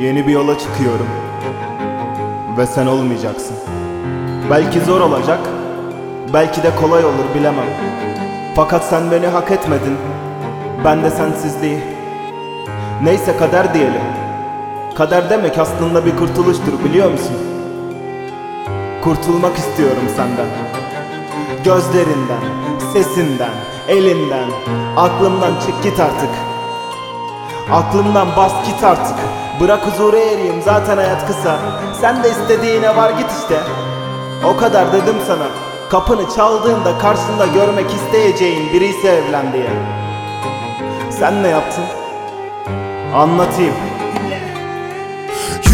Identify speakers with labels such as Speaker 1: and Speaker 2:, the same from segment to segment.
Speaker 1: Yeni bir yola çıkıyorum. Ve sen olmayacaksın. Belki zor olacak, belki de kolay olur bilemem. Fakat sen beni hak etmedin. Ben de sensizliği. Neyse kader diyelim. Kader demek aslında bir kurtuluştur biliyor musun? Kurtulmak istiyorum senden. Gözlerinden, sesinden, elinden, aklımdan çık git artık. Aklımdan bas git artık. Bırak huzura ereyim zaten hayat kısa. Sen de istediğine var git işte. O kadar dedim sana. Kapını çaldığında karşında görmek isteyeceğin birisi evlen diye. Sen ne yaptın? Anlatayım.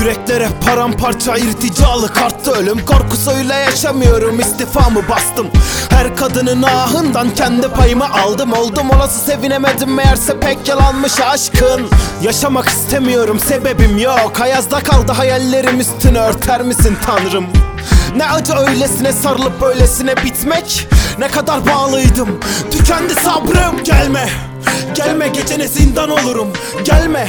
Speaker 2: Yüreklere paramparça irticalı karttı ölüm. Korkusuyla yaşamıyorum istifamı bastım. Her kadının ahından kendi payımı aldım. Oldum olası sevinemedim meğerse pek yalanmış aşkın. Yaşamak istemiyorum sebebim yok. Ayazda kaldı hayallerim üstünü örter misin tanrım? Ne acı öylesine sarılıp öylesine bitmek? Ne kadar bağlıydım Tükendi sabrım. Gelme Gelme gecene zindan olurum. Gelme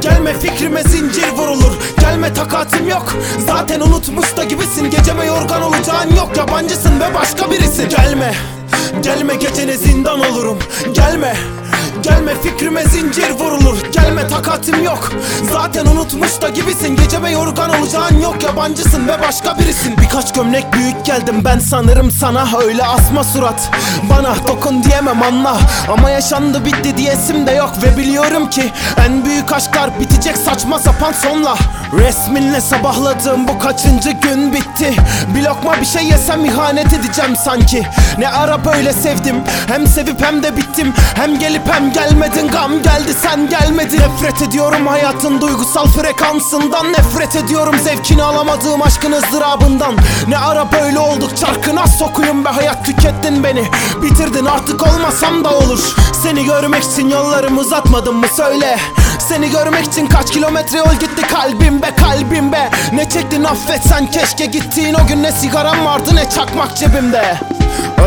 Speaker 2: Gelme fikrime zincir vurulur. Gelme takatim yok. Zaten unutmuş da gibisin. Geceme yorgan olacağın yok. Yabancısın ve başka birisin. Gelme. Gelme gecene zindan olurum. Gelme Gelme fikrime zincir vurulur. Gelme takatim yok. Zaten unutmuş da gibisin. Geceme yorgan olacağın yok. Yabancısın ve başka birisin. Birkaç gömlek büyük geldim. Ben sanırım sana Öyle asma surat. Bana dokun diyemem anla. Ama yaşandı bitti diyesim de yok. Ve biliyorum ki en büyük aşklar bitecek saçma sapan sonla. Resminle sabahladığım bu kaçıncı gün bitti? Bir lokma bir şey yesem ihanet edeceğim sanki. Ne ara böyle sevdim? Hem sevip hem de bittim. Hem gelip hem gelmedin Gam geldi sen gelmedin. Nefret ediyorum hayatın duygusal frekansından. Nefret ediyorum zevkini alamadığım aşkın ızdırabından. Ne ara böyle olduk çarkına sokuyum be. Hayat tükettin beni Bitirdin. Artık olmasam da olur. Seni görmek için yollarımı uzatmadım mı söyle. Seni görmek için kaç kilometre yol gitti kalbim be kalbim be Ne çektin affetsen keşke gittiğin o gün ne sigaram vardı ne çakmak cebimde.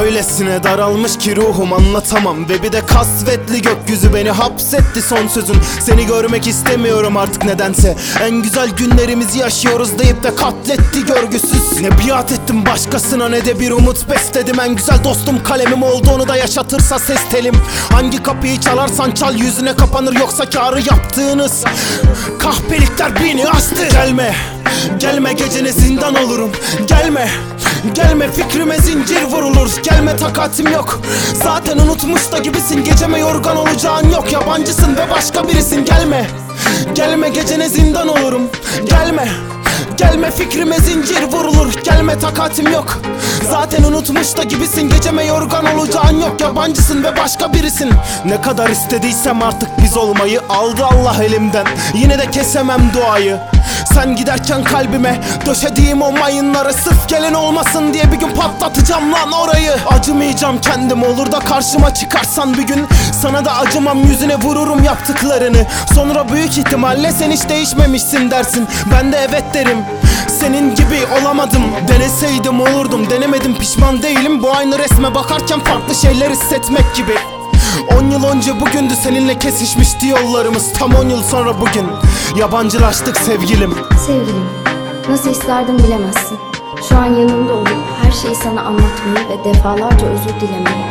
Speaker 2: Öylesine daralmış ki ruhum anlatamam. Ve bir de kasvetli gökyüzü beni hapsetti son sözün. Seni görmek istemiyorum artık nedense. En güzel günlerimizi yaşıyoruz deyip de katletti görgüsüz. Ne biat ettim başkasına ne de bir umut besledim En güzel dostum kalemim oldu onu da yaşatırsa ses telim. Hangi kapıyı çalarsan çal yüzüne kapanır yoksa karı yaptığınız. Kahpelikler beni astı. Gelme Gelme gecene zindan olurum. Gelme Gelme fikrime zincir vurulur. Gelme takatim yok. Zaten unutmuş da gibisin. Geceme yorgan olacağın yok. Yabancısın ve başka birisin. Gelme Gelme gecene zindan olurum. Gelme Gelme fikrime zincir vurulur. Gelme takatim yok. Zaten unutmuş da gibisin. Geceme yorgan olacağın yok. Yabancısın ve başka birisin. Ne kadar istediysem artık biz olmayı Aldı Allah elimden. Yine de kesemem duayı. Sen giderken kalbime döşediğim o mayınları Sırf gelen olmasın diye bir gün patlatacağım lan orayı. Acımayacağım kendim olur da karşıma çıkarsan bir gün Sana da acımam yüzüne vururum yaptıklarını. Sonra büyük ihtimalle sen hiç değişmemişsin dersin. Ben de evet derim. Senin gibi olamadım. Deneseydim olurdum. Denemedim pişman değilim. Bu aynı resme bakarken farklı şeyler hissetmek gibi. 10 yıl önce bugündü seninle kesişmişti yollarımız Tam 10 yıl sonra bugün. Yabancılaştık sevgilim.
Speaker 3: Sevgilim, nasıl isterdim bilemezsin. Şu an yanımda olup her şeyi sana anlatmayı ve defalarca özür dilemeyi.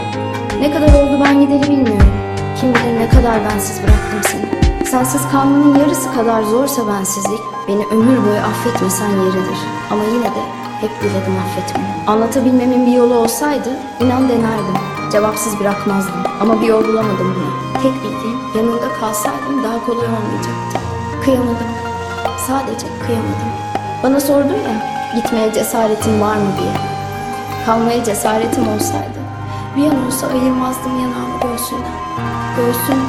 Speaker 3: Ne kadar oldu ben gideri bilmiyorum. Kim bilir ne kadar bensiz bıraktım seni. Sensiz kalmanın yarısı kadar zorsa bensizlik, beni ömür boyu affetmesen yeridir. Ama yine de hep diledim affetmeyi. Anlatabilmemin bir yolu olsaydı inan denerdim. Cevapsız bırakmazdım ama bir yol bulamadım buna. Tek bildiğim yanında kalsaydım daha kolay olmayacaktı. Kıyamadım. Sadece kıyamadım. Bana sordun ya gitmeye cesaretin var mı diye. Kalmaya cesaretim olsaydı bir an olsa ayırmazdım yanağımı göğsünden. Göğsün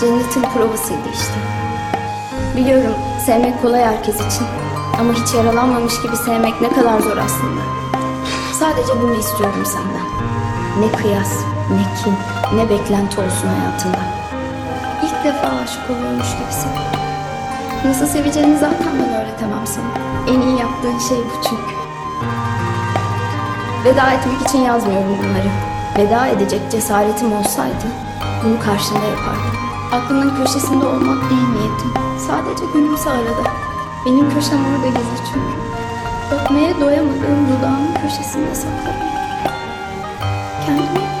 Speaker 3: cennetin provasıydı işte. Biliyorum sevmek kolay herkes için. Ama hiç yaralanmamış gibi sevmek ne kadar zor aslında. Sadece bunu istiyorum senden. Ne kıyas, ne kin, ne beklenti olsun hayatımda. İlk defa aşık oluyormuş gibisin. Nasıl seveceğini zaten ben öğretemem sana. En iyi yaptığın şey bu çünkü. Veda etmek için yazmıyorum bunları. Veda edecek cesaretim olsaydı bunu karşında yapardım. Aklının köşesinde olmak değil niyetim. Sadece gülümse arada. Benim köşem orada gizli çünkü. Öpmeye doyamadığım dudağımın köşesinde saklarım. Kendimi